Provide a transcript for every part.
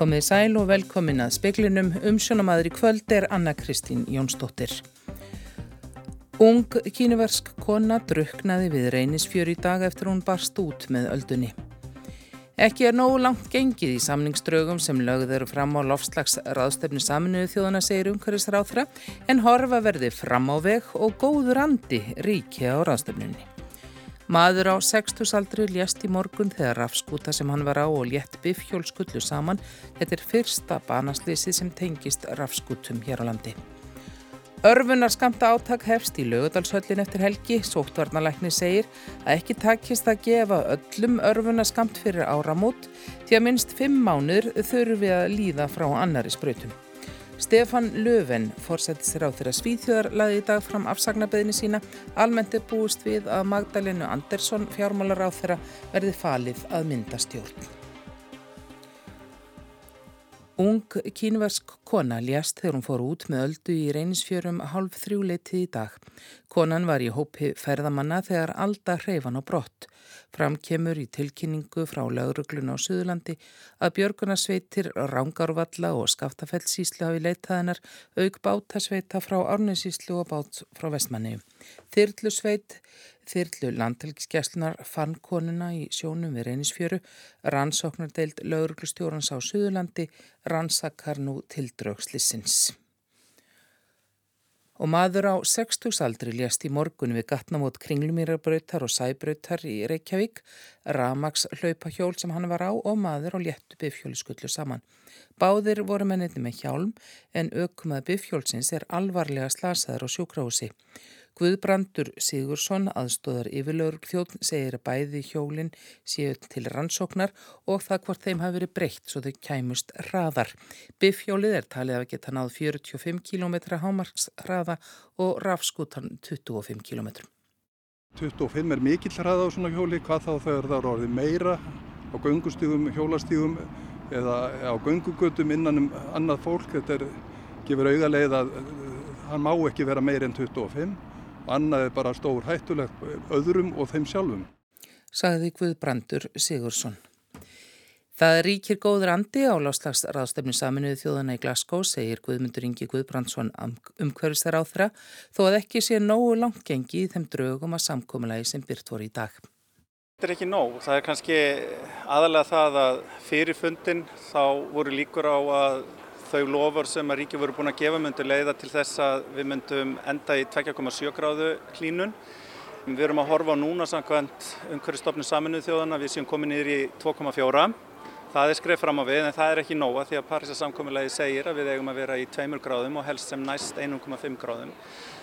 Komið sæl og velkomin að speklinum. Umsjónamaður í kvöld er Anna Kristín Jónsdóttir. Ung kínuversk kona druknaði við reynisfjör í dag eftir hún barst út með öldunni. Ekki er nógu langt gengið í samningsdraugum sem lögð eru fram á lofslags raðstöfni saminuðu þjóðana segir umhverfisráþra en horfa verði fram á veg og góður andi ríki á raðstöfnunni. Maður á 60 aldri lést í morgun þegar rafskúta sem hann var á og létt biffjól skullu saman. Þetta er fyrsta banaslýsið sem tengist rafskútum hér á landi. Örfunar skamta áttak hefst í lögudalshöllin eftir helgi. Sóttvarnalækni segir að ekki takist að gefa öllum örfunar skamt fyrir áramót því að minnst fimm mánur þurfum við að líða frá annari spröytum. Stefan Löfven fórsættis ráð þeirra Svíþjóðar laði í dag fram afsagnabeðinu sína. Almennt er búist við að Magdalenu Andersson fjármálar ráð þeirra verði falið að mynda stjórn. Ung kínversk kona ljast þegar hún fór út með öldu í reynisfjörum hálf þrjúleitið í dag. Konan var í hópi ferðamanna þegar alltaf hreyfan á brott. Fram kemur í tilkynningu frá lauruglun á Suðurlandi að Björgunarsveitir, Rángarvalla og Skaftafellsíslu hafi leitað hennar auk bátasveita frá Árnusíslu og bát frá Vestmanni. Þyrlusveit Þyrlu landhelgiskeslunar fann konuna í sjónum við reynisfjöru, rannsóknardeild lauruglustjórans á Suðurlandi, rannsakar nú tildrögslissins. Og maður á 60 aldri lést í morgun við gatnamót kringlumýrabrautar og sæbrautar í Reykjavík, Ramags hlaupahjól sem hann var á og maður á léttu bifhjóliskullu saman. Báðir voru menninni með hjálm en aukumað bifhjólsins er alvarlega slasaður á sjúkrahúsi. Guðbrandur Sigursson, aðstóðar yfirlögur þjóðn, segir að bæði hjólinn séu til rannsóknar og það hvort þeim hafi verið breytt svo þau kæmust hraðar. Biffjólið er talið að geta náð 45 km hámarks hraða og rafskutan 25 km. 25 er mikill hraða á svona hjóli, hvað þá það eru orðið meira á göngustígum, hjólastígum eða á göngugötum innan um annað fólk. Þetta er, gefur auðarleið að hann má ekki vera meir en 25 og annað er bara stór hættulegt öðrum og þeim sjálfum. Sagði Guðbrandur Sigursson. Það ríkir góður andi á láslagsraðstefni saminuðu þjóðana í Glasgow, segir Guðmundur Ingi Guðbrandsson umhverfistar á þeirra, þó að ekki sé nógu langgengi í þeim draugum að samkómulagi sem byrt voru í dag. Þetta er ekki nóg. Það er kannski aðalega það að fyrir fundin þá voru líkur á að þau lofur sem að ríki voru búin að gefa myndu leiða til þess að við myndum enda í 2,7 gráðu klínun. Við erum að horfa núna samkvæmt umhverfistofnum saminuð þjóðana við séum komið niður í 2,4. Það er skreif fram á við en það er ekki nóga því að Parísa samkominnlegi segir að við eigum að vera í 2 gráðum og helst sem næst 1,5 gráðum.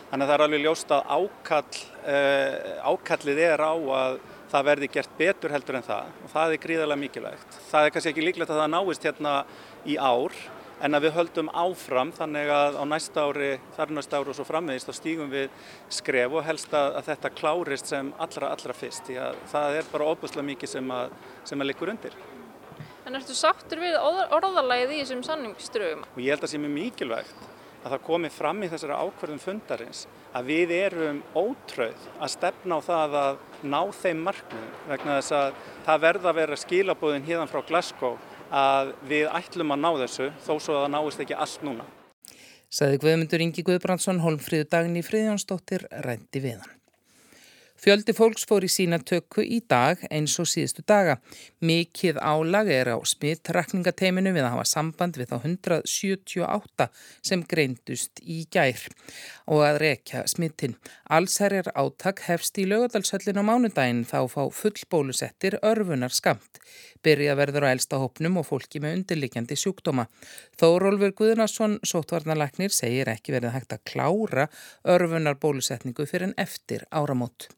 Þannig að það er alveg ljóst að ákall, uh, ákallið er á að það verði gert betur heldur en það og það er gríðarlega mikilvægt. Það er kannski ekki líklegt að það náist hérna í ár en að við höldum áfram þannig að á næsta ári, þar næsta ári og svo framvegist þá stígum við skref og helst að, að þetta klárist sem allra allra fyrst því að það er bara óbúslega mikið sem að, sem að likur undir. En ertu sáttur við orðalæðið í þessum sanningströgum? Og ég held að það sé mjög mikilvægt að það komi fram í þessari ákverðum fundarins að við erum ótröð að stefna á það að ná þeim marknum vegna þess að það verða að vera skilabóðin híðan frá Glasgow að við ætlum að ná þessu þó svo að það náist ekki allt núna. Saði Guðmundur Ingi Guðbrandsson, Holmfríðu daginn í Fríðjónsdóttir, rændi við hann. Fjöldi fólks fór í sína tökku í dag eins og síðustu daga. Mikið álag er á smittrakningateiminu við að hafa samband við þá 178 sem greindust í gær og að rekja smittin. Allsherjar áttak hefst í lögadalsöllin á mánudaginn þá fá fullbólusettir örfunar skamt. Byrja verður á elsta hópnum og fólki með undirlikjandi sjúkdóma. Þórólfur Guðnarsson, sótvarnaleknir, segir ekki verið hægt að klára örfunar bólusetningu fyrir en eftir áramót.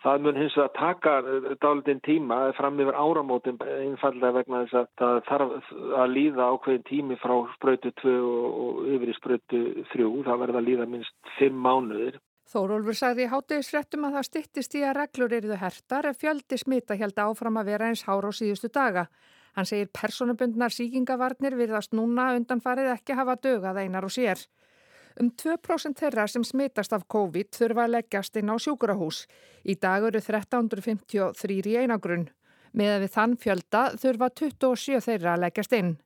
Það mun hins vegar taka dálitinn tíma fram yfir áramótin einfallega vegna þess að það þarf að líða ákveðin tími frá spröytu 2 og yfir í spröytu 3. Það verður að líða minst 5 mánuðir. Þórólfur sagði í hátegisfrettum að það stittist í að reglur eruðu hertar ef fjöldi smita held áfram að vera eins hár á síðustu daga. Hann segir personabundnar síkingavarnir virðast núna undanfarið ekki hafa dögað einar og sér. Um 2% þeirra sem smitast af COVID þurfa að leggjast inn á sjúkurahús. Í dag eru 1353 í einagrunn. Með að við þann fjölda þurfa 27 þeirra að leggjast inn.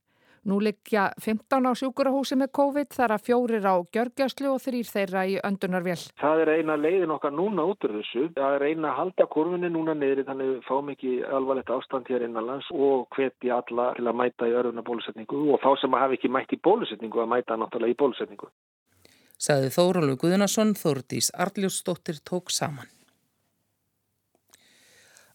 Nú liggja 15 á sjúkurahúsi með COVID, þar að fjórir á gjörgjastlu og þrýr þeirra í öndunarvél. Það er eina leiðin okkar núna út úr þessu. Það er eina að halda kurvinni núna niður þannig við fáum ekki alvarlegt ástand hér innanlands og hveti alla til að mæta í örfuna bólusetningu og þá sem að hafa ekki mætt í bólusetningu að mæta náttúrulega í bólusetningu. Saði Þórólu Guðnason, Þórdís Arljósdóttir tók saman.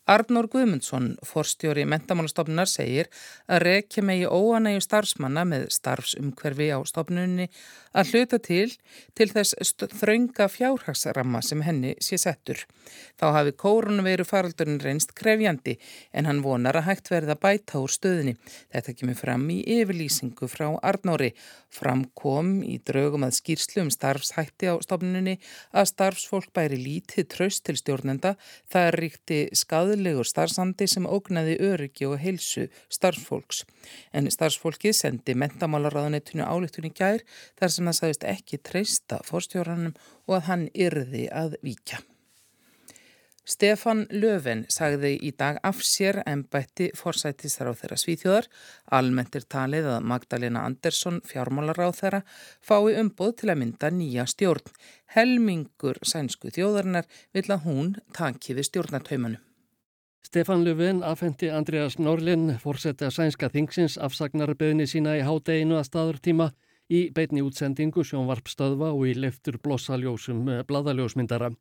Arnór Guðmundsson, forstjóri mentamálastofnunar, segir að rekja megi óanægu starfsmanna með starfsumhverfi á stofnunni að hluta til til þess þraunga fjárhagsramma sem henni sé settur. Þá hafi kórunveru faraldurinn reynst krefjandi en hann vonar að hægt verða bæta úr stöðinni. Þetta kemur fram í yfirlýsingu frá Arnóri. Fram kom í draugum að skýrslu um starfshætti á stofnunni að starfsfólk bæri lítið tröst til stjórnenda. Það ríkti skaðil skaðlegur starfsandi sem ógnaði öryggi og heilsu starfsfólks. En starfsfólki sendi mentamálaráðanettinu álíktunni gær þar sem það sagðist ekki treysta fórstjóranum og að hann yrði að víkja. Stefan Löfven sagði í dag af sér en bætti forsættistar á þeirra svíþjóðar. Almennt er talið að Magdalena Andersson, fjármálar á þeirra, fái umboð til að mynda nýja stjórn. Helmingur sænsku þjóðarinnar vil að hún tanki við stjórnartaumanum. Stefan Löfven afhendi Andreas Norlin fórseti að sænska þingsins afsagnarbeðni sína í hádeginu að staðurtíma í beitni útsendingu sjónvarpstöðva og í leftur blossaljósum bladaljósmyndara.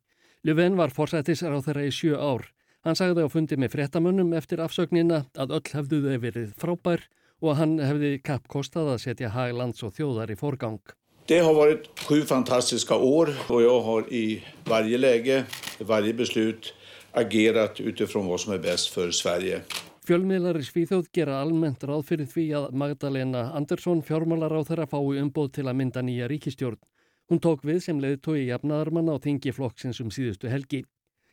Löfven var fórsetis á þeirra í sjö ár. Hann sagði á fundi með frettamönnum eftir afsögnina að öll hefðu þau verið frábær og hann hefði kappkostað að setja haglands og þjóðar í forgang. Det har varit sju fantastiska år och jag har i varje läge, varje beslut agerat utifrån vad som är bäst för Sverige. Fjölmiðlar í Svíþjóð gera almennt ráð fyrir því að Magdalena Andersson fjármálar á þeirra fái umboð til að mynda nýja ríkistjórn. Hún tók við sem leiðtói jafnaðarmann á þingi flokksins um síðustu helgi.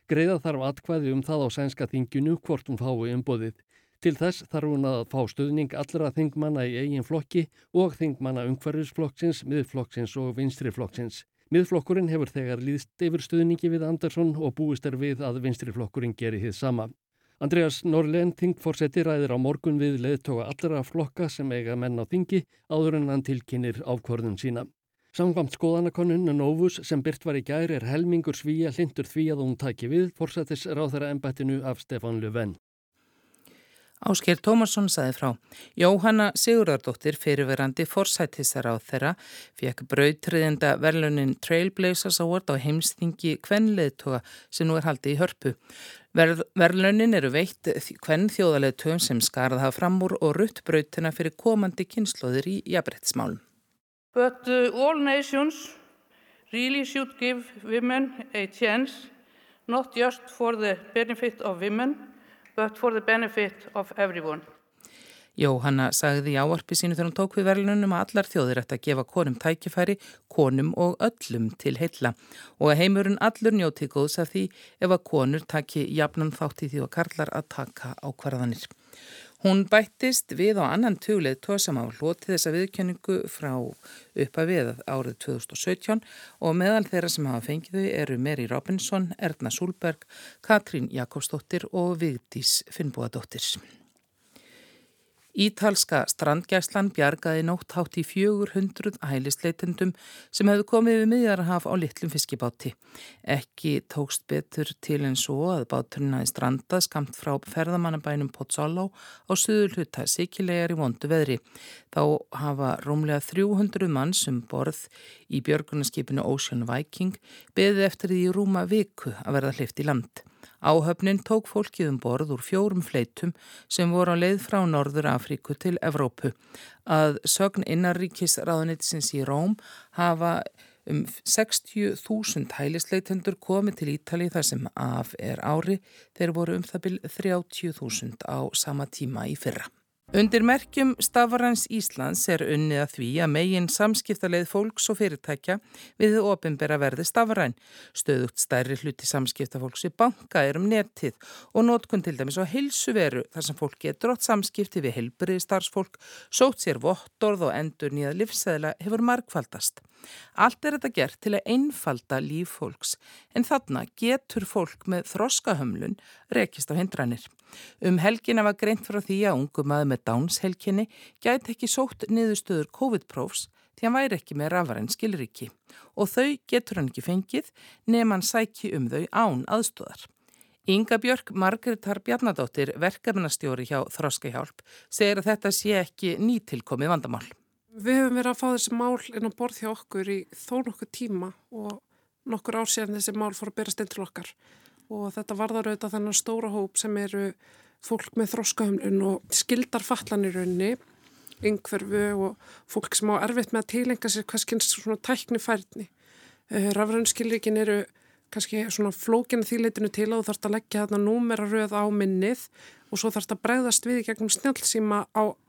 Greiða þarf atkvæði um það á sænska þinginu hvort hún fái umboðið. Til þess þarf hún að fá stöðning allra þingmanna í eigin flokki og þingmanna umhverfisflokksins, miðflokksins og vinstriflokksins. Miðflokkurinn hefur þegar líðst yfir stuðningi við Andersson og búist er við að vinstriflokkurinn geri þið sama. Andreas Norlen, þingforseti, ræðir á morgun við leðtoga allra flokka sem eiga menn á þingi áður en hann tilkynir ákvörðun sína. Samkvamt skoðanakonun Novus sem byrt var í gæri er helmingur svíja hlindur því að hún taki við forsetis ráðara embættinu af Stefan Löfven. Ásker Tómasson saði frá. Jóhanna Sigurðardóttir, fyrirverandi forsættisar á þeirra, fekk brautriðenda verlunin Trailblazers Award á heimstingi kvenleðtoga sem nú er haldið í hörpu. Ver, verlunin eru veitt kvenn þjóðaleðtogum sem skarað hafa fram úr og rutt brautina fyrir komandi kynnslóðir í jafnbrettsmálum. But uh, all nations really should give women a chance, not just for the benefit of women, but for the benefit of everyone. Jóhanna sagði í áarpi sínu þegar hún tók við verðlunum að allar þjóðir ætti að gefa konum tækifæri, konum og öllum til heilla og að heimurinn allur njóti góðs af því ef að konur taki jafnan þátt í því að karlar að taka ákvarðanir. Hún bættist við á annan tugleið tóðsam á hloti þessa viðkenningu frá uppa við árið 2017 og meðal þeirra sem hafa fengið þau eru Meri Robinson, Erna Súlberg, Katrín Jakobsdóttir og Vigdís Finnbúadóttir. Ítalska strandgæslan bjargaði nótt hátt í 400 hælisleitendum sem hefðu komið við miðjarhaf á litlum fiskibátti. Ekki tókst betur til en svo að báturinn hafi strandað skamt frá ferðamannabænum Pozzoló á suður hluta sikilegar í vondu veðri. Þá hafa rómlega 300 mann sem borð í björgunarskipinu Ocean Viking beðið eftir því rúma viku að verða hlift í land. Áhöfnin tók fólkið um borð úr fjórum fleitum sem voru á leið frá Norður Afríku til Evrópu. Að sögn innarríkisraðunitsins í Róm hafa um 60.000 hælisleitendur komið til Ítali þar sem af er ári þeir voru um það byrj 30.000 á sama tíma í fyrra. Undir merkjum Stafarans Íslands er unnið að því að megin samskiptaleið fólks og fyrirtækja við ofinbera verði Stafaran. Stöðugt stærri hluti samskiptafólks við banka er um nettið og nótkun til dæmis á hilsuveru þar sem fólk getur átt samskipti við helbriði starfsfólk, sót sér vottorð og endur nýjað livsæðila hefur markfaldast. Allt er þetta gert til að einfalda líf fólks en þarna getur fólk með þroskahömlun rekist á hindranir. Um helgina var greint frá því að ungum maður með dánshelginni gæti ekki sótt niðurstöður COVID-prófs því hann væri ekki með rafaren skilriki og þau getur hann ekki fengið nefn hann sæki um þau án aðstóðar. Inga Björk Margreðar Bjarnadóttir, verkefnastjóri hjá Þroskahjálp, segir að þetta sé ekki nýtilkomið vandamál. Við höfum verið að fá þessi mál inn á borð hjá okkur í þó nokkuð tíma og nokkur ár síðan þessi mál fór að byrjast inn til okkar og þetta varðar auðvitað þennan stóra hóp sem eru fólk með þróskahömlun og skildarfallanir raunni, yngverfu og fólk sem á erfitt með að tilenga sér hvers kynst svona tækni færni. Eh, Rafrænskilrikin eru kannski svona flókina þýleitinu til að þú þarfst að leggja þarna númeraröð á minnið og svo þarfst að bregðast við í gegnum snjálfsíma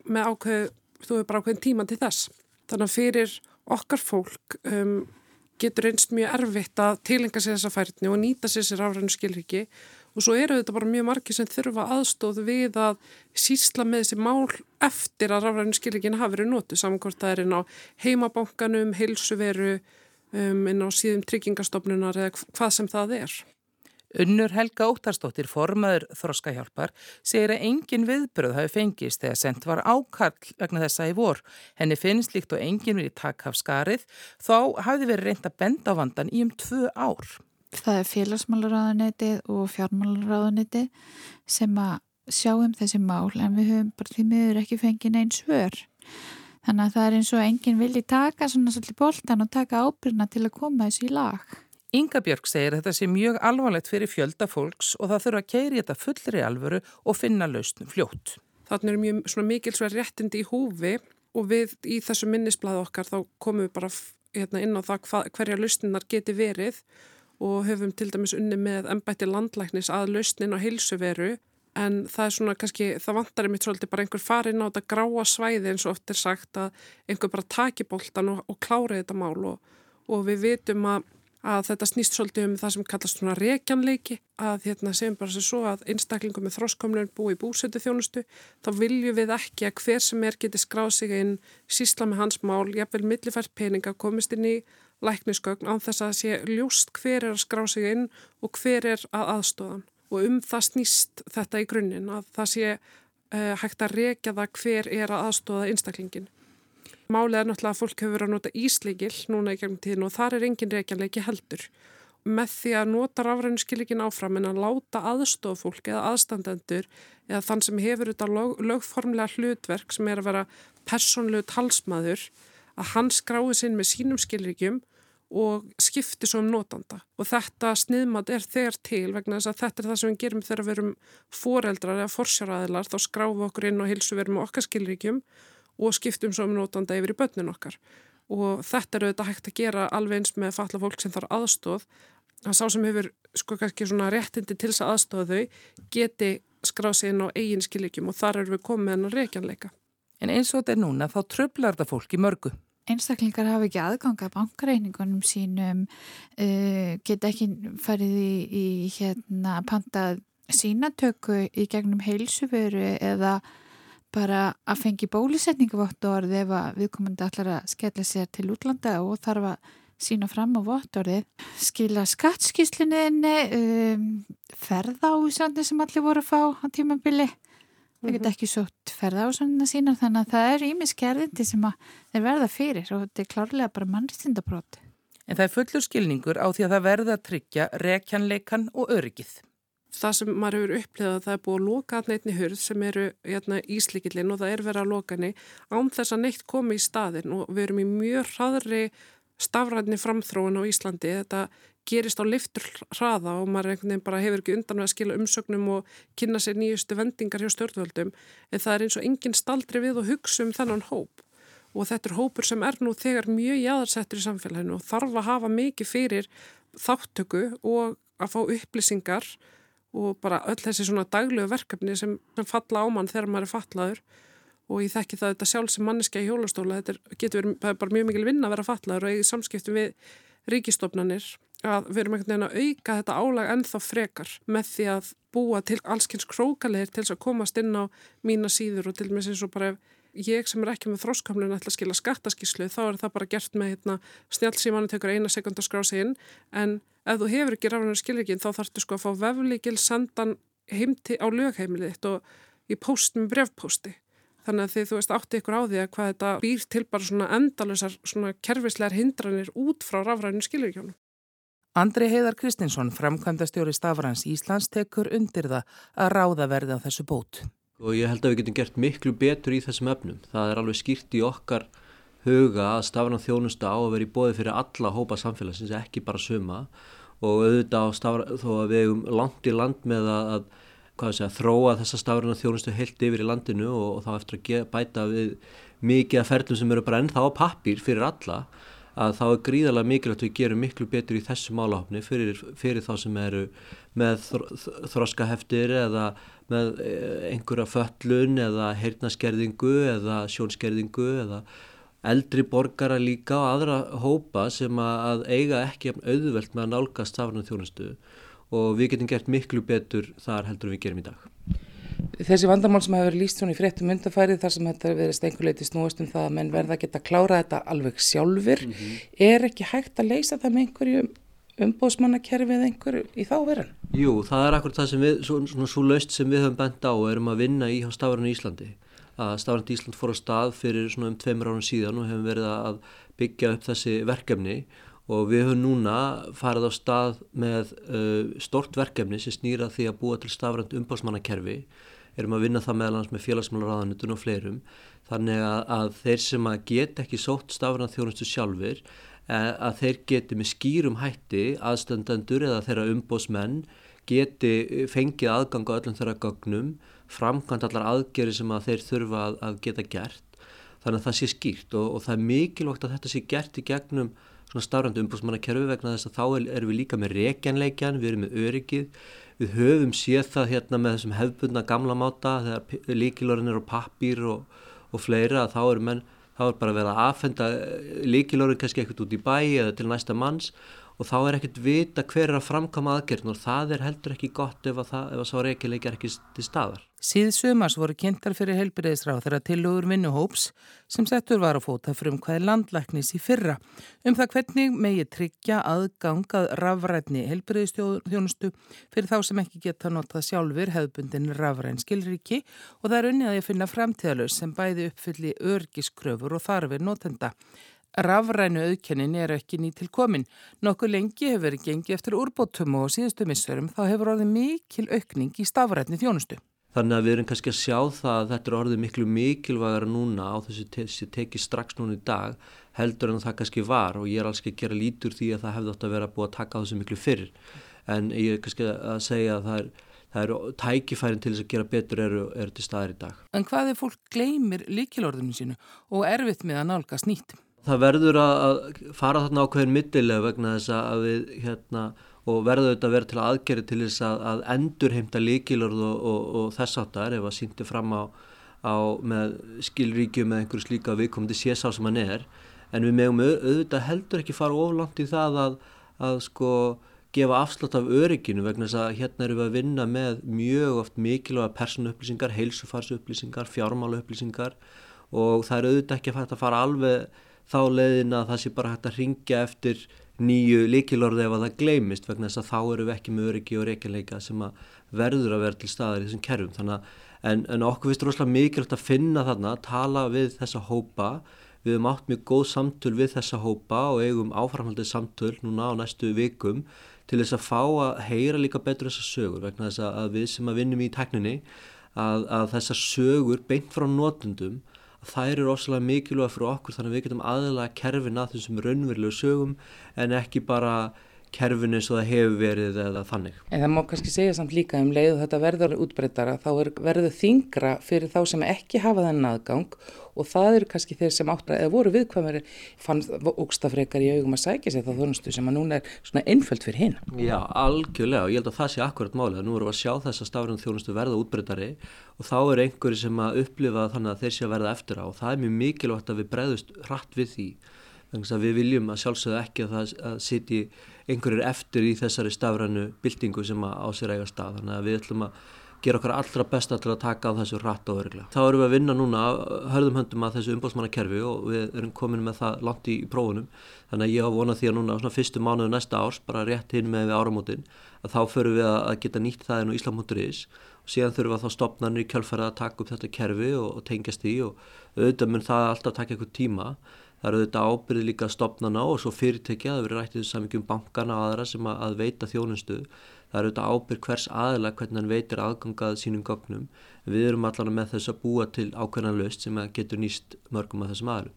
með ákveð, þú hefur bara ákveðin tíma til þess. Þannig að fyrir okkar fólk um, getur einst mjög erfitt að tilenga sér þessa færni og nýta sér sér afrænu skilriki og svo eru þetta bara mjög margi sem þurfa aðstóð við að sísla með þessi mál eftir að afrænu skilrikin hafi verið nótu samankort það er inn á heimabankanum, heilsuveru, um, inn á síðum tryggingastofnunar eða hvað sem það er. Unnur Helga Óttarstóttir, formaður Þroskahjálpar, segir að engin viðbröð hafi fengist þegar sendt var ákall vegna þessa í vor. Henni finnst líkt og engin verið takk af skarið, þá hafi verið reynd að benda á vandan í um tvö ár. Það er félagsmálaráðunitið og fjármálaráðunitið sem að sjáum þessi mál en við höfum bara því miður ekki fengið neins svör. Þannig að það er eins og enginn vilji taka svona svolítið bóltan og taka ábyrna til að koma þessu í lag. Inga Björg segir þetta sé mjög alvarlegt fyrir fjölda fólks og það þurfa að keiri þetta fullri alvöru og finna lausnum fljótt. Þannig er mjög mikilsverð réttindi í húfi og við í þessu minnisblæðu okkar þá komum við bara hérna, inn á það hva, hverja lausninar geti verið og höfum til dæmis unni með ennbætti landlæknis að lausnin á heilsuveru en það er svona kannski, það vantar einmitt svolítið bara einhver farin á þetta gráa svæði eins og oft er sagt að einhver bara taki bóltan og, og klári þetta mál og, og við vitum að, að þetta snýst svolítið um það sem kallast svona rekjanleiki að hérna segjum bara sér svo að einstaklingum með þróskomlun búi í búsötu þjónustu þá viljum við ekki að hver sem er geti skráð sig inn sísla með hans mál, jafnvel millifært peninga komist inn í læknisgögn án þess að sé ljúst hver er að skrá sig inn og hver er að aðstóðan og um það snýst þetta í grunninn að það sé uh, hægt að rekja það hver er að aðstóða einstaklingin. Málið er náttúrulega að fólk hefur verið að nota ísleikil núna í gegnum tíðin og þar er engin rekjanleiki heldur. Með því að nota rafrænuskilíkin áfram en að láta aðstofa fólk eða aðstandendur eða þann sem hefur þetta lög, lögformlega hlutverk sem er að vera personlegu talsmaður að hann skrái sinn með sínum skilíkjum og skipti svo um notanda og þetta sniðmat er þegar til vegna þess að þetta er það sem við gerum þegar við erum foreldrar eða forsjáraðilar þá skráfum við okkur inn og hilsu verum okkar skilríkjum og skiptum svo um notanda yfir í börnin okkar. Og þetta er auðvitað hægt að gera alveg eins með falla fólk sem þarf aðstóð að sá sem hefur sko kannski svona réttindi til þess að aðstóða þau geti skráð sér inn á eigin skilríkjum og þar eru við komið en að reykjanleika. En eins og þetta er núna þá tröflar þetta fólk í mörgu. Einstaklingar hafa ekki aðganga bankreiningunum sínum, uh, geta ekki farið í, í hérna panta sínatöku í gegnum heilsuveru eða bara að fengi bólusetningu vottorð ef að viðkomandi allar að skella sér til útlanda og þarf að sína fram á vottorðið, skila skattskíslinni, um, Íslandi sem allir voru að fá á tímabili Það geta mhm. ekki sótt svona sína þannig að það er ímiskerðindi sem þeir verða fyrir og þetta er klárlega bara mannristindabrót. En það er fullur skilningur á því að það verða að tryggja rekjanleikan og öryggið. Það sem maður hefur upplegað það er búið að loka neittni hurð sem eru hérna, íslikillin og það er verið að loka henni án þess að neitt komi í staðin og við erum í mjög hraðri stafræðni framþróun á Íslandi. Þetta gerist á liftur hraða og maður einhvern veginn bara hefur ekki undan að skila umsögnum og kynna sér nýjustu vendingar hjá stjórnvöldum. En það er eins og enginn staldri við og hugsa um þennan hóp. Og þetta er hópur sem er nú þegar mjög jáðarsettur í samfélaginu og þarf að hafa mikið fyrir þáttöku og að fá upplýsingar og bara öll þessi svona daglegu verkefni sem, sem falla á mann þegar maður er fallaður og ég þekki það þetta sjálf sem manneska í hjólastóla, þetta er, getur verið bara mjög mikil vinna að vera fallaður og í samskiptum við ríkistofnanir að við erum einhvern veginn að auka þetta álag ennþá frekar með því að búa til allskynns krókalegir til þess að komast inn á mína síður og til og með eins og bara ég sem er ekki með þróskamlun ætla að skila skattaskíslu þá er það bara gert með hérna, snjálfsímanu tekur eina sekund að skrá sig inn en ef þú hefur ekki rafnir skilrikinn þá þarftu sko að fá veflíkil sendan heimti á lögheimilið þitt og í post með brefposti. Þannig að þið, þú veist, átti ykkur á því að hvað þetta býr til bara svona endalusar, svona kerfislegar hindranir út frá rafræðinu skilurkjónum. Andri Heiðar Kristinsson, framkvæmdastjóri Stafrans Íslands, tekur undir það að ráða verði á þessu bót. Og ég held að við getum gert miklu betur í þessum öfnum. Það er alveg skýrt í okkar huga að Stafran þjónusta á að vera í bóði fyrir alla hópa samfélagsins, ekki bara suma. Og auðvitað á Stafran, þó að við hefum langt í land með að segja, þróa þessa stafræna þjónustu heilt yfir í landinu og, og þá eftir að bæta við mikið af ferlum sem eru bara ennþá á pappir fyrir alla að þá er gríðarlega mikilvægt að við gerum miklu betur í þessu málahopni fyrir, fyrir þá sem eru með þroskaheftir eða með eh, einhverja föllun eða heyrnaskerðingu eða sjónskerðingu eða eldri borgara líka og aðra hópa sem að eiga ekki auðvelt með að nálgast stafræna þjónustu og við getum gert miklu betur þar heldur við gerum í dag. Þessi vandamál sem hefur líst svona í fréttum undarfærið þar sem þetta verið stengulegi snúast um það að menn verða að geta klára þetta alveg sjálfur mm -hmm. er ekki hægt að leysa það með einhverju umbóðsmannakerfið einhverju í þá veran? Jú, það er akkur það sem við, svona, svo laust sem við höfum bent á og erum að vinna í á Stafran Íslandi. Að Stafran Ísland fór á stað fyrir svona um tveimur árun síðan og hefum verið að byggja upp þessi verkefni og við höfum núna farið á stað með uh, stort verkefni sem snýra því að búa til stafrænt umbásmannakerfi erum að vinna það meðalans með félagsmálaráðanutun og fleirum þannig að, að þeir sem að get ekki sótt stafrænt þjónustu sjálfur að þeir geti með skýrum hætti aðstöndandur eða þeirra umbósmenn geti fengið aðgang á öllum þeirra gögnum framkvæmt allar aðgeri sem að þeir þurfa að, að geta gert. Þannig að það sé skýrt og, og það er mikilvægt að þetta sé gert í gegnum svona stafrandi umbúrsmannakerfi vegna þess að þá erum við líka með reikjanleikjan, við erum með öryggið, við höfum séð það hérna með þessum hefbundna gamla máta þegar líkilorinn eru pappir og, og fleira að þá er menn, þá er bara verið að aðfenda líkilorinn kannski ekkert út í bæ eða til næsta manns og þá er ekkert vita hver er að framkama aðgerðin og það er heldur ekki gott ef að, að sá reykjuleik er ekki til staðar. Síð sumars voru kynntar fyrir helbriðisráð þeirra tilugur vinnuhóps sem settur var á fóta frum hvaði landlæknis í fyrra um það hvernig megi tryggja aðgangað rafrætni helbriðistjónustu fyrir þá sem ekki geta notað sjálfur hefðbundin rafræn skilriki og það er unnið að ég finna framtíðalus sem bæði uppfylli örgiskröfur og þarfir notenda. Rafrænu auðkennin er ekki ný til komin. Nokkuð lengi hefur verið gengið eftir úrbótum og síðustu missurum þá hefur orðið mikil aukning í stafrætni þjónustu. Þannig að við erum kannski að sjá það að þetta er orðið miklu mikilvægara núna á þessu te tekið strax núna í dag heldur en það kannski var og ég er alls ekki að gera lítur því að það hefði átt að vera búið að taka á þessu miklu fyrr. En ég er kannski að segja að það er það eru tækifærin til þess að gera betur eru, eru til staðir í dag. En hvað er fólk gleymir líkilorðinu sínu og erfitt með að nálgast nýtt? það verður að fara þarna ákveðin mittilega vegna þess að við hérna og verður þetta að vera til aðgerri til þess að, að endur heimta líkilorð og, og, og þess áttar ef að sýndi fram á, á skilríkjum með einhverju slíka viðkomandi sésá sem hann er. En við meðum auðvitað heldur ekki fara oflant í það að, að sko gefa afslátt af örygginu vegna þess að hérna erum við að vinna með mjög oft mikilvæga persónuupplýsingar, heilsufarsupplýsingar, fjármálaupplýsingar og það er auðvitað ekki að fara alveg þá leiðin að það sé bara hægt að ringja eftir nýju líkilorði ef að það gleymist vegna þess að þá eru við ekki með öryggi og reykjaleika sem að verður að vera til staðar í þessum kerfum. Þannig en, en okkur finnst rosalega mikilvægt að finna þarna, tala við þessa hópa, við hefum átt mjög góð samtöl við þessa hópa og eigum áframhaldið samtöl núna á næstu vikum til þess að fá að heyra líka betur þessar sögur vegna þess að við sem að vinnum í tekninni að, að þessar sögur beint frá notundum þær eru ósala mikilvæg fyrir okkur þannig að við getum aðalega kerfin að þessum raunverulegu sögum en ekki bara kerfin eins og það hefur verið eða þannig. En það má kannski segja samt líka um leið og þetta verður útbreytara þá er, verður þingra fyrir þá sem ekki hafa þennan aðgang og það eru kannski þeir sem áttra eða voru viðkvæmari fann ógstafrekar í augum að sækja sér það þjónustu sem að núna er svona einföld fyrir hinn. Já, algjörlega og ég held að það sé akkurat málið að nú erum við að sjá þess að stafrænum þjónustu verða útbreytari og þá er einhverju sem að upplifa þannig að þeir sé að verða eftir á og það er mjög mikilvægt að við breyðust hratt við því þannig að við viljum að sjálfsögðu ekki að það sitji einhverjir eftir í þessari stafrænu byltingu sem á sér eiga stað. Þannig að við ætlum að gera okkar allra besta til að taka á þessu rætt og öruglega. Þá erum við að vinna núna hörðum höndum að þessu umbóðsmannakerfi og við erum komin með það langt í prófunum. Þannig að ég hafa vonað því að núna svona fyrstu mánuðu næsta árs, bara rétt hinn með við áramótin að þá förum við að geta nýtt það inn á Íslam.is og síðan þurfum við að þá stopnarnir í kjölfæra að taka upp þetta kerfi og, og tengjast í og auðvitað mun það alltaf taka eitthvað tíma Það eru auðvitað ábyrði líka stopnana og svo fyrirtekja, það verður rættið saman um bankana og aðra sem að veita þjónustu. Það eru auðvitað ábyrð hvers aðila hvernig hann veitir aðgangað sínum gögnum. Við erum allavega með þess að búa til ákveðna löst sem getur nýst mörgum af þessum aðilum.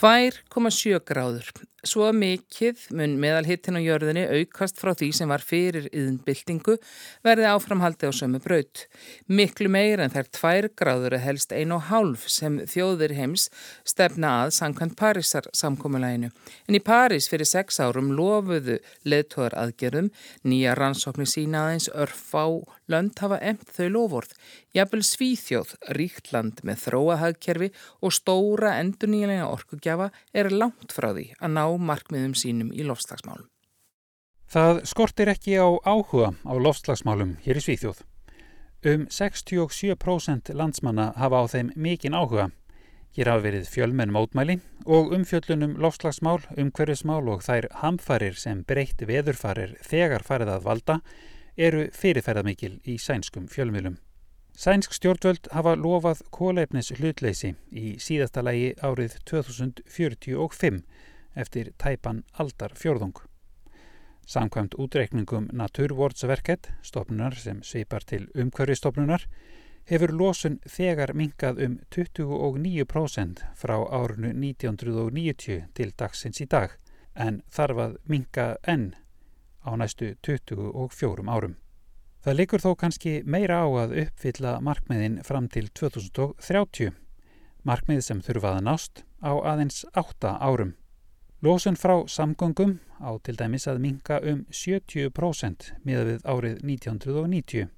2,7 gráður. Svo mikið mun meðalhittin á jörðinni aukast frá því sem var fyrir yðinbyltingu verði áframhaldi á sömu braut. Miklu meir en þær 2 gráður er helst 1,5 sem þjóðir heims stefna að samkvæmt Parísar samkómulæginu. En í París fyrir 6 árum lofuðu leðtóðar aðgerðum nýja rannsóknir sína aðeins örf á lönd hafa emt þau lofórð. Jafnvel Svíþjóð, ríkt land með þróahagkerfi og stóra endurnílega orkugjafa er langt frá því að ná markmiðum sínum í lofslagsmálum. Það skortir ekki á áhuga á lofslagsmálum hér í Svíþjóð. Um 67% landsmanna hafa á þeim mikinn áhuga. Hér hafa verið fjölmenn mótmæli og umfjöllunum lofslagsmál, umhverfismál og þær hamfarir sem breytt veðurfarir þegar farið að valda eru fyrirferðamikil í sænskum fjölmjölum. Sænsk stjórnvöld hafa lofað kólefnis hlutleysi í síðasta lægi árið 2045 eftir tæpan aldar fjörðung. Samkvæmt útreikningum Naturvårdsverket, stopnunar sem svipar til umhverfistofnunar, hefur losun þegar minkað um 29% frá árunu 1990 til dagsins í dag, en þarf að minka enn á næstu 24 árum. Það likur þó kannski meira á að uppfylla markmiðin fram til 2030, markmið sem þurfaða nást á aðeins 8 árum. Lósun frá samgöngum á til dæmis að minka um 70% miða við árið 1990.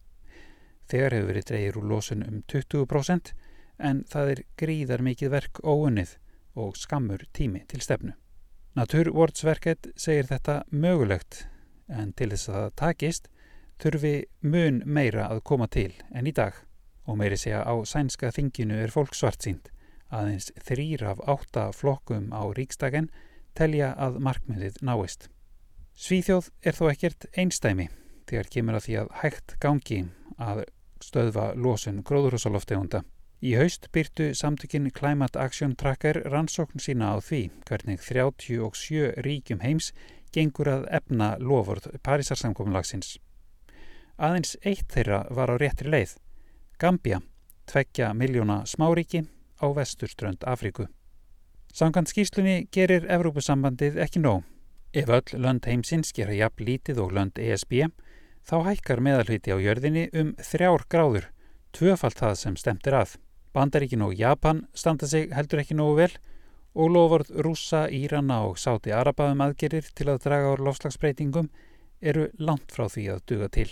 Þegar hefur verið dreyir úr lósun um 20% en það er gríðar mikið verk óunnið og skammur tími til stefnu. Naturvårdsverket segir þetta mögulegt en til þess að það takist þurfi mun meira að koma til en í dag og meiri segja á sænska þinginu er fólk svart sínt aðeins þrýr af átta flokkum á ríkstagen telja að markmiðið náist. Svíþjóð er þó ekkert einstæmi þegar kemur að því að hægt gangi að stöðva losun gróðurhúsaloftegunda. Í haust byrtu samtökinn Climate Action Tracker rannsókn sína á því hvernig 37 ríkjum heims gengur að efna lofurð Parísarsamkominlagsins. Aðeins eitt þeirra var á réttri leið, Gambia, tveggja miljóna smáríki á vesturströnd Afríku. Samkvæmt skýrslunni gerir Evrópusambandið ekki nóg. Ef öll lönd heimsins gera jafn lítið og lönd ESB, þá hækkar meðalhviti á jörðinni um þrjár gráður, tvöfalt það sem stemtir að. Bandaríkin og Japan standa sig heldur ekki nógu vel og loford rúsa, Írana og Sáti Arabaðum aðgerir til að draga úr lofslagsbreytingum eru langt frá því að duga til.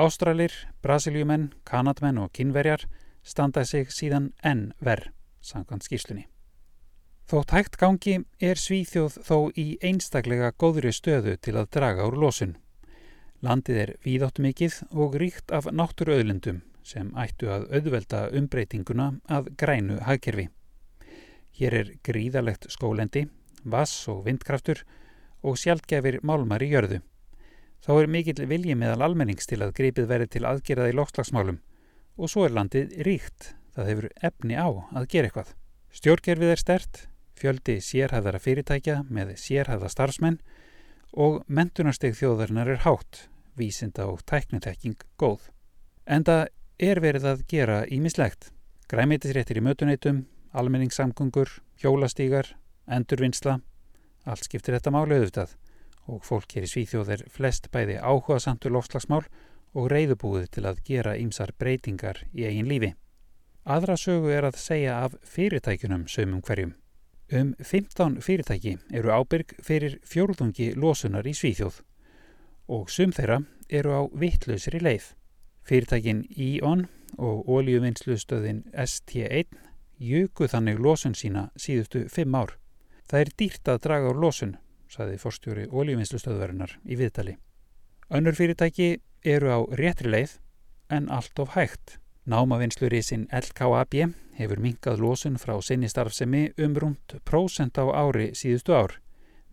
Ástralir, Brasiljumenn, Kanadmenn og Kynverjar standa sig síðan enn verð, samkvæmt skýrslunni. Þótt hægt gangi er Svíþjóð þó í einstaklega góðri stöðu til að draga úr losun. Landið er víðátt mikið og ríkt af náttúruauðlendum sem ættu að auðvelda umbreytinguna að grænu hagkerfi. Hér er gríðalegt skólendi, vass og vindkraftur og sjálfgefir málmar í jörðu. Þá er mikill vilji meðal almennings til að gripið verið til aðgerað í loftslagsmálum og svo er landið ríkt, það hefur efni á að gera eitthvað. Stjórnkerfið er stert, fjöldi sérhæðara fyrirtækja með sérhæða starfsmenn og mentunarsteg þjóðarinnar er hátt, vísinda og tæknutekking góð. Enda er verið að gera ímislegt. Græmitisréttir í mötuneytum, almenningssamgungur, hjólastígar, endurvinnsla, allt skiptir þetta máli auðvitað og fólk hér í Svíþjóð er flest bæði áhuga samtur lofslagsmál og reyðubúið til að gera ímsar breytingar í eigin lífi. Aðra sögu er að segja af fyrirtækunum sömum hverjum. Um 15 fyrirtæki eru ábyrg fyrir fjórðungi losunar í Svíþjóð og sum þeirra eru á vittlausri leið. Fyrirtækin Íon og ólíuvinnslustöðin ST1 jöku þannig losun sína síðustu 5 ár. Það er dýrt að draga úr losun, saði forstjóri ólífinslustöðvarinnar í viðtali. Önnur fyrirtæki eru á réttri leið en allt of hægt. Námavinnslur í sinn LKAB hefur minkað losun frá sinni starfsemi um rúmt prósent á ári síðustu ár.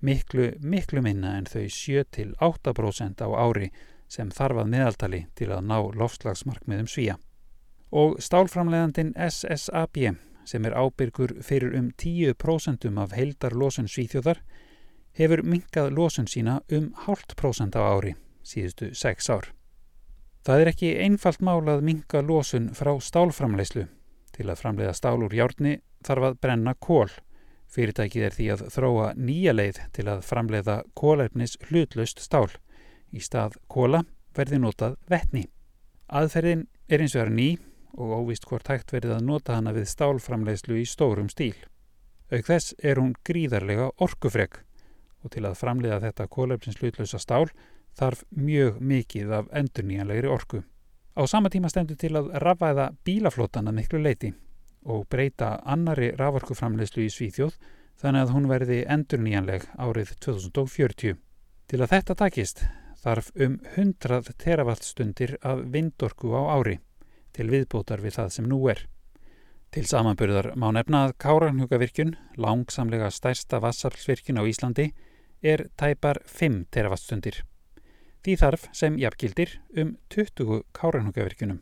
Miklu, miklu minna en þau 7-8% á ári sem þarfað meðaltali til að ná lofslagsmarkmiðum svíja. Og stálframlegandin SSAB sem er ábyrgur fyrir um 10% af heildarlosun svíþjóðar hefur minkað losun sína um hálft prósent á ári síðustu 6 ár. Það er ekki einfalt mál að minka losun frá stálframleyslu. Til að framleiða stál úr hjárni þarf að brenna kól. Fyrirtækið er því að þróa nýja leið til að framleiða kólernis hlutlaust stál. Í stað kóla verði notað vettni. Aðferðin er eins og er ný og óvist hvort hægt verið að nota hana við stálframleyslu í stórum stíl. Auk þess er hún gríðarlega orkufreg og til að framleiða þetta kólernis hlutlausa stál þarf mjög mikið af endurníjanlegri orku. Á sama tíma stendur til að rafæða bílaflótana miklu leiti og breyta annari raforkuframleyslu í Svíþjóð þannig að hún verði endurníjanleg árið 2040. Til að þetta takist þarf um 100 teravattstundir af vindorku á ári til viðbótar við það sem nú er. Til samanburðar má nefna að Káranhugavirkjun, langsamlega stærsta vassaflsvirkjun á Íslandi, er tæpar 5 teravattstundir. Því þarf sem jafngildir um 20 káranhugavirkjunum.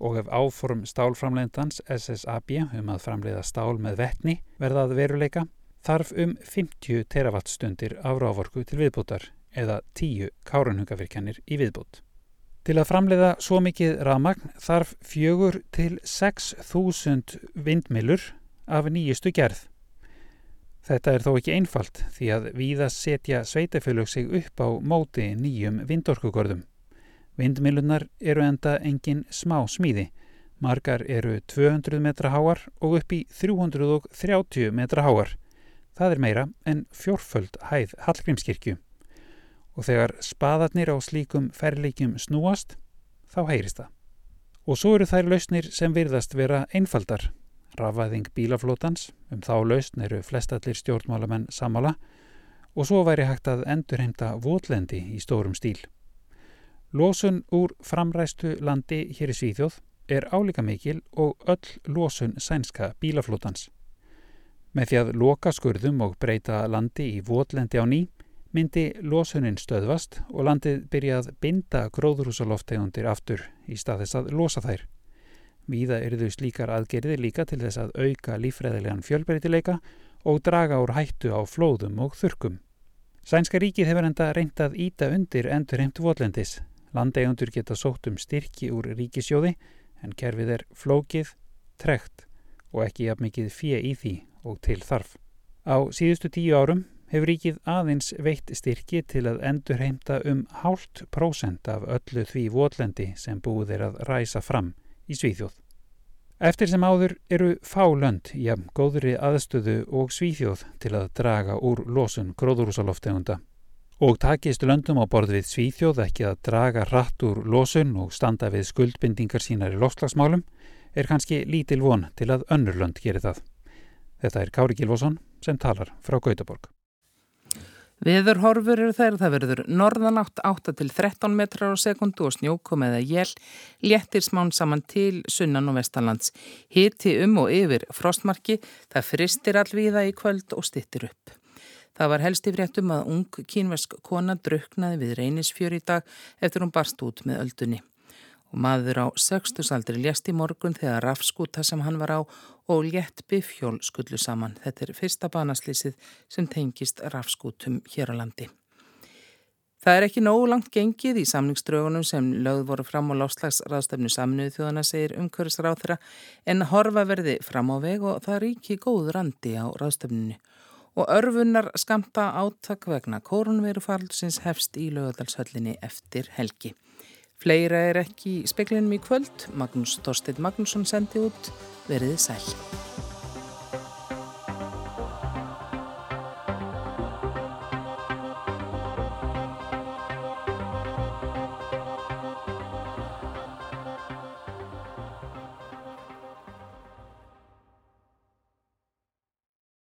Og ef áform stálframleindans SSAB um að framleiða stál með vettni verðað veruleika, þarf um 50 teravatstundir af rávorku til viðbútar eða 10 káranhugavirkjanir í viðbút. Til að framleiða svo mikið rafmagn þarf fjögur til 6.000 vindmilur af nýjustu gerð. Þetta er þó ekki einfalt því að víða setja sveitafélög sig upp á móti nýjum vindorkugörðum. Vindmilunar eru enda engin smá smíði. Margar eru 200 metra háar og upp í 330 metra háar. Það er meira en fjórföld hæð Hallgrímskirkju. Og þegar spaðarnir á slíkum ferleikjum snúast, þá heyrist það. Og svo eru þær lausnir sem virðast vera einfaldar Rafaðing bílaflótans, um þá lausn eru flestallir stjórnmálamenn samála og svo væri hægt að endurheimta votlendi í stórum stíl. Lósun úr framræstu landi hér í Svíþjóð er álíka mikil og öll lósun sænska bílaflótans. Með því að loka skurðum og breyta landi í votlendi á ný myndi lósunin stöðvast og landið byrjað binda gróðrúsaloftegundir aftur í stað þess að losa þær. Víða þau slíkar aðgerðir líka til þess að auka lífræðilegan fjölbreytileika og draga úr hættu á flóðum og þurkum. Sænska ríkið hefur enda reyndað íta undir endur heimt votlendis. Landegundur geta sótt um styrki úr ríkisjóði en kerfið er flókið, trekt og ekki jafn mikið fjö í því og til þarf. Á síðustu tíu árum hefur ríkið aðeins veitt styrki til að endur heimta um hálft prósent af öllu því votlendi sem búið er að ræsa fram í Svíþjóð. Eftir sem áður eru fálönd í að góðri aðstöðu og Svíþjóð til að draga úr losun gróðurúsaloftegunda. Og takist löndum á borð við Svíþjóð ekki að draga rætt úr losun og standa við skuldbindingar sínar í lofslagsmálum er kannski lítil von til að önnur lönd gerir það. Þetta er Kári Gilvosson sem talar frá Gautaborg. Viður horfur eru þær, það verður norðanátt 8 til 13 metrar á sekundu og snjókom eða jél, léttir smán saman til sunnan og vestalands. Hiti um og yfir frostmarki, það fristir allvíða í kvöld og stittir upp. Það var helst í fréttum að ung kínversk kona druknaði við reynisfjör í dag eftir hún barst út með öldunni og maður á sextusaldri lést í morgun þegar rafskúta sem hann var á og létt bifjól skullu saman. Þetta er fyrsta banaslýsið sem tengist rafskútum hér á landi. Það er ekki nógu langt gengið í samningsdraugunum sem lögð voru fram á láslagsraðstöfnu saminuðu þjóðana segir umhverfisráð þeirra en horfa verði fram á veg og það er ekki góð randi á raðstöfnunu. Og örfunnar skamta áttak vegna kórunveru farlsins hefst í lögadalshöllinni eftir helgi. Fleira er ekki í speklinum í kvöld. Magnús Þorstein Magnússon sendi út. Verðið sæl.